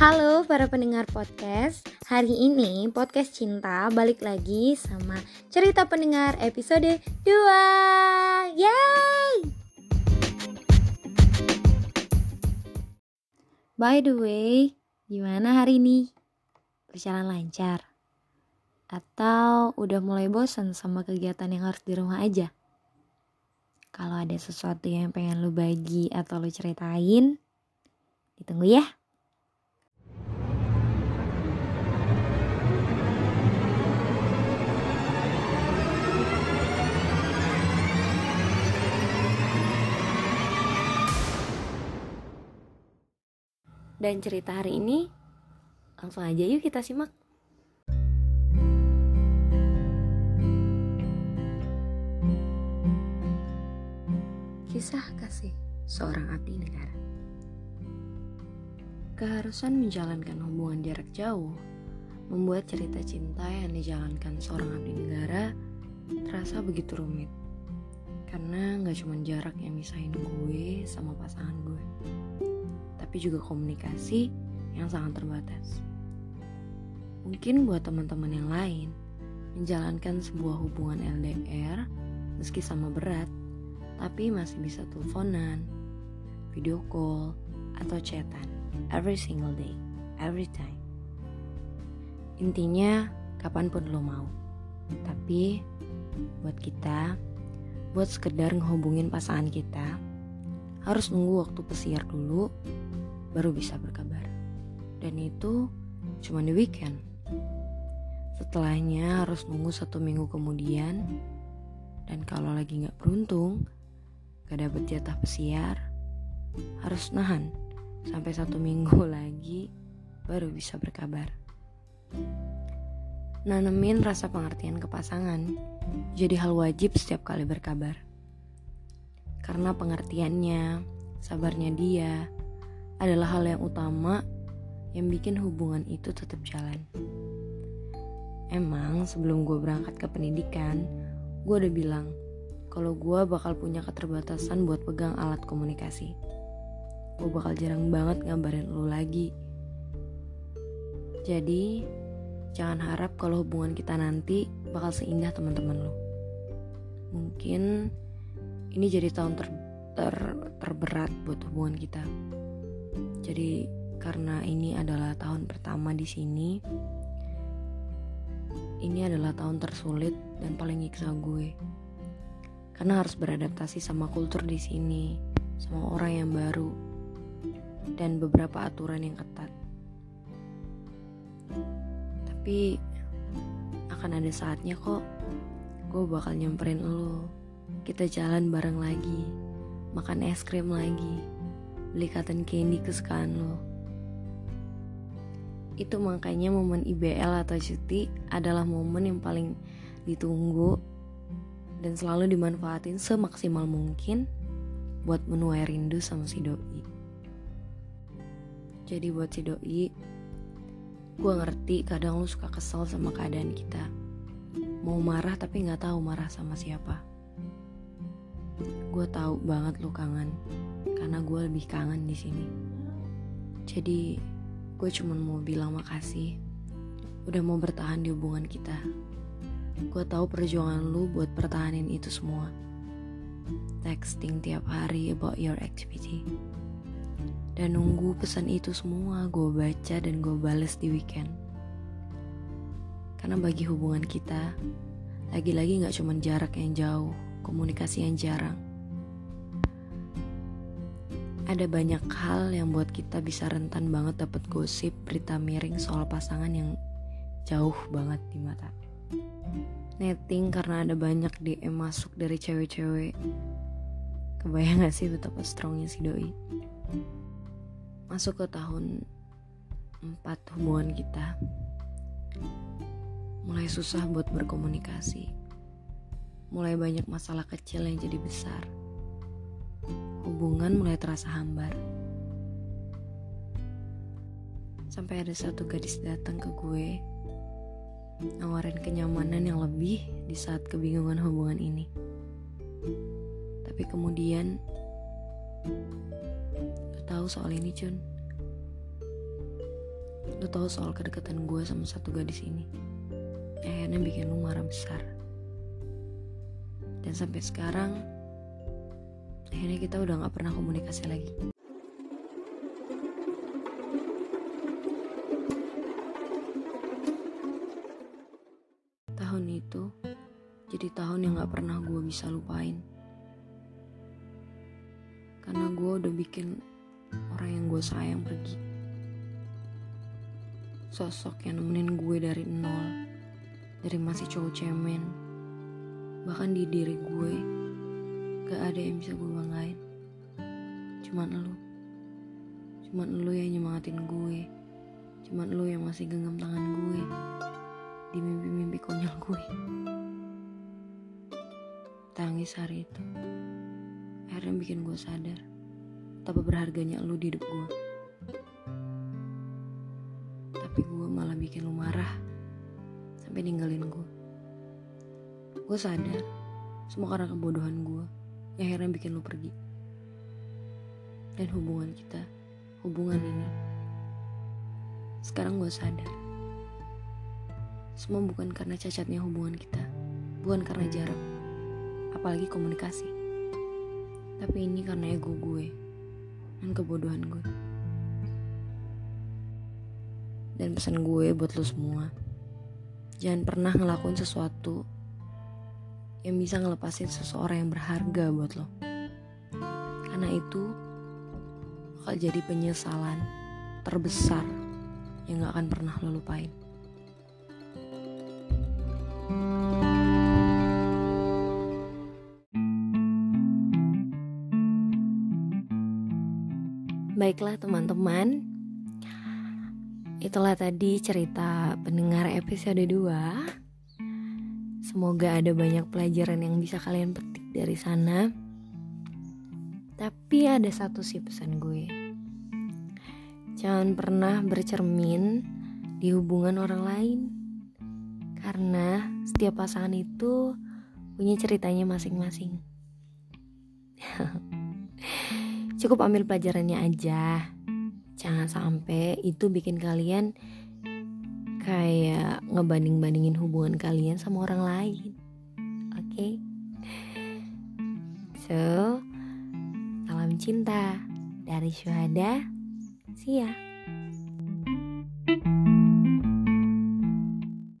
Halo para pendengar podcast Hari ini podcast cinta balik lagi sama cerita pendengar episode 2 Yay! By the way, gimana hari ini? Berjalan lancar? Atau udah mulai bosan sama kegiatan yang harus di rumah aja? Kalau ada sesuatu yang pengen lu bagi atau lu ceritain, ditunggu ya. Dan cerita hari ini langsung aja yuk kita simak. Kisah kasih seorang abdi negara. Keharusan menjalankan hubungan jarak jauh membuat cerita cinta yang dijalankan seorang abdi negara terasa begitu rumit. Karena gak cuma jarak yang misahin gue sama pasangan gue tapi juga komunikasi yang sangat terbatas. Mungkin buat teman-teman yang lain, menjalankan sebuah hubungan LDR meski sama berat, tapi masih bisa teleponan, video call, atau chatan every single day, every time. Intinya, kapan pun lo mau. Tapi, buat kita, buat sekedar ngehubungin pasangan kita, harus nunggu waktu pesiar dulu baru bisa berkabar. Dan itu cuma di weekend. Setelahnya harus nunggu satu minggu kemudian. Dan kalau lagi gak beruntung, gak dapet jatah pesiar, harus nahan sampai satu minggu lagi baru bisa berkabar. Nanemin rasa pengertian ke pasangan jadi hal wajib setiap kali berkabar. Karena pengertiannya, sabarnya dia, adalah hal yang utama yang bikin hubungan itu tetap jalan. Emang sebelum gue berangkat ke pendidikan, gue udah bilang kalau gue bakal punya keterbatasan buat pegang alat komunikasi. Gue bakal jarang banget ngabarin lo lagi. Jadi, jangan harap kalau hubungan kita nanti bakal seindah teman-teman lo. Mungkin ini jadi tahun ter, ter, terberat buat hubungan kita. Jadi karena ini adalah tahun pertama di sini, ini adalah tahun tersulit dan paling nyiksa gue. Karena harus beradaptasi sama kultur di sini, sama orang yang baru, dan beberapa aturan yang ketat. Tapi akan ada saatnya kok gue bakal nyamperin lo. Kita jalan bareng lagi, makan es krim lagi beli cotton candy kesukaan lo. Itu makanya momen IBL atau cuti adalah momen yang paling ditunggu dan selalu dimanfaatin semaksimal mungkin buat menuai rindu sama si doi. Jadi buat si doi, gue ngerti kadang lu suka kesel sama keadaan kita. Mau marah tapi nggak tahu marah sama siapa. Gue tahu banget lu kangen karena gue lebih kangen di sini. Jadi gue cuma mau bilang makasih udah mau bertahan di hubungan kita. Gue tahu perjuangan lu buat pertahanin itu semua. Texting tiap hari about your activity. Dan nunggu pesan itu semua gue baca dan gue bales di weekend. Karena bagi hubungan kita, lagi-lagi gak cuma jarak yang jauh, komunikasi yang jarang ada banyak hal yang buat kita bisa rentan banget dapat gosip berita miring soal pasangan yang jauh banget di mata. Netting karena ada banyak DM masuk dari cewek-cewek. Kebayang gak sih betapa strongnya si doi? Masuk ke tahun 4 hubungan kita. Mulai susah buat berkomunikasi. Mulai banyak masalah kecil yang jadi besar hubungan mulai terasa hambar. Sampai ada satu gadis datang ke gue, nawarin kenyamanan yang lebih di saat kebingungan hubungan ini. Tapi kemudian, lo tahu soal ini, Cun? Lu tahu soal kedekatan gue sama satu gadis ini. Akhirnya bikin lu marah besar. Dan sampai sekarang, akhirnya kita udah gak pernah komunikasi lagi. Tahun itu jadi tahun yang gak pernah gue bisa lupain. Karena gue udah bikin orang yang gue sayang pergi. Sosok yang nemenin gue dari nol, dari masih cowok cemen, bahkan di diri gue gak ada yang bisa gue banggain. Cuman lu, cuman lu yang nyemangatin gue, cuman lu yang masih genggam tangan gue di mimpi-mimpi konyol gue. Tangis hari itu akhirnya bikin gue sadar betapa berharganya lu di hidup gue. Tapi gue malah bikin lu marah sampai ninggalin gue. Gue sadar semua karena kebodohan gue yang akhirnya bikin lu pergi. Dan hubungan kita, hubungan ini, sekarang gue sadar semua bukan karena cacatnya hubungan kita, bukan karena jarak, apalagi komunikasi. Tapi ini karena ego gue dan kebodohan gue. Dan pesan gue buat lo semua, jangan pernah ngelakuin sesuatu yang bisa ngelepasin seseorang yang berharga buat lo. Karena itu bakal jadi penyesalan terbesar yang gak akan pernah lo lupain. Baiklah teman-teman Itulah tadi cerita pendengar episode 2 Semoga ada banyak pelajaran yang bisa kalian petik dari sana. Tapi ada satu sih pesan gue. Jangan pernah bercermin di hubungan orang lain. Karena setiap pasangan itu punya ceritanya masing-masing. Cukup ambil pelajarannya aja. Jangan sampai itu bikin kalian kayak ngebanding-bandingin hubungan kalian sama orang lain. Oke? Okay? So, salam cinta dari Syuhada. See ya.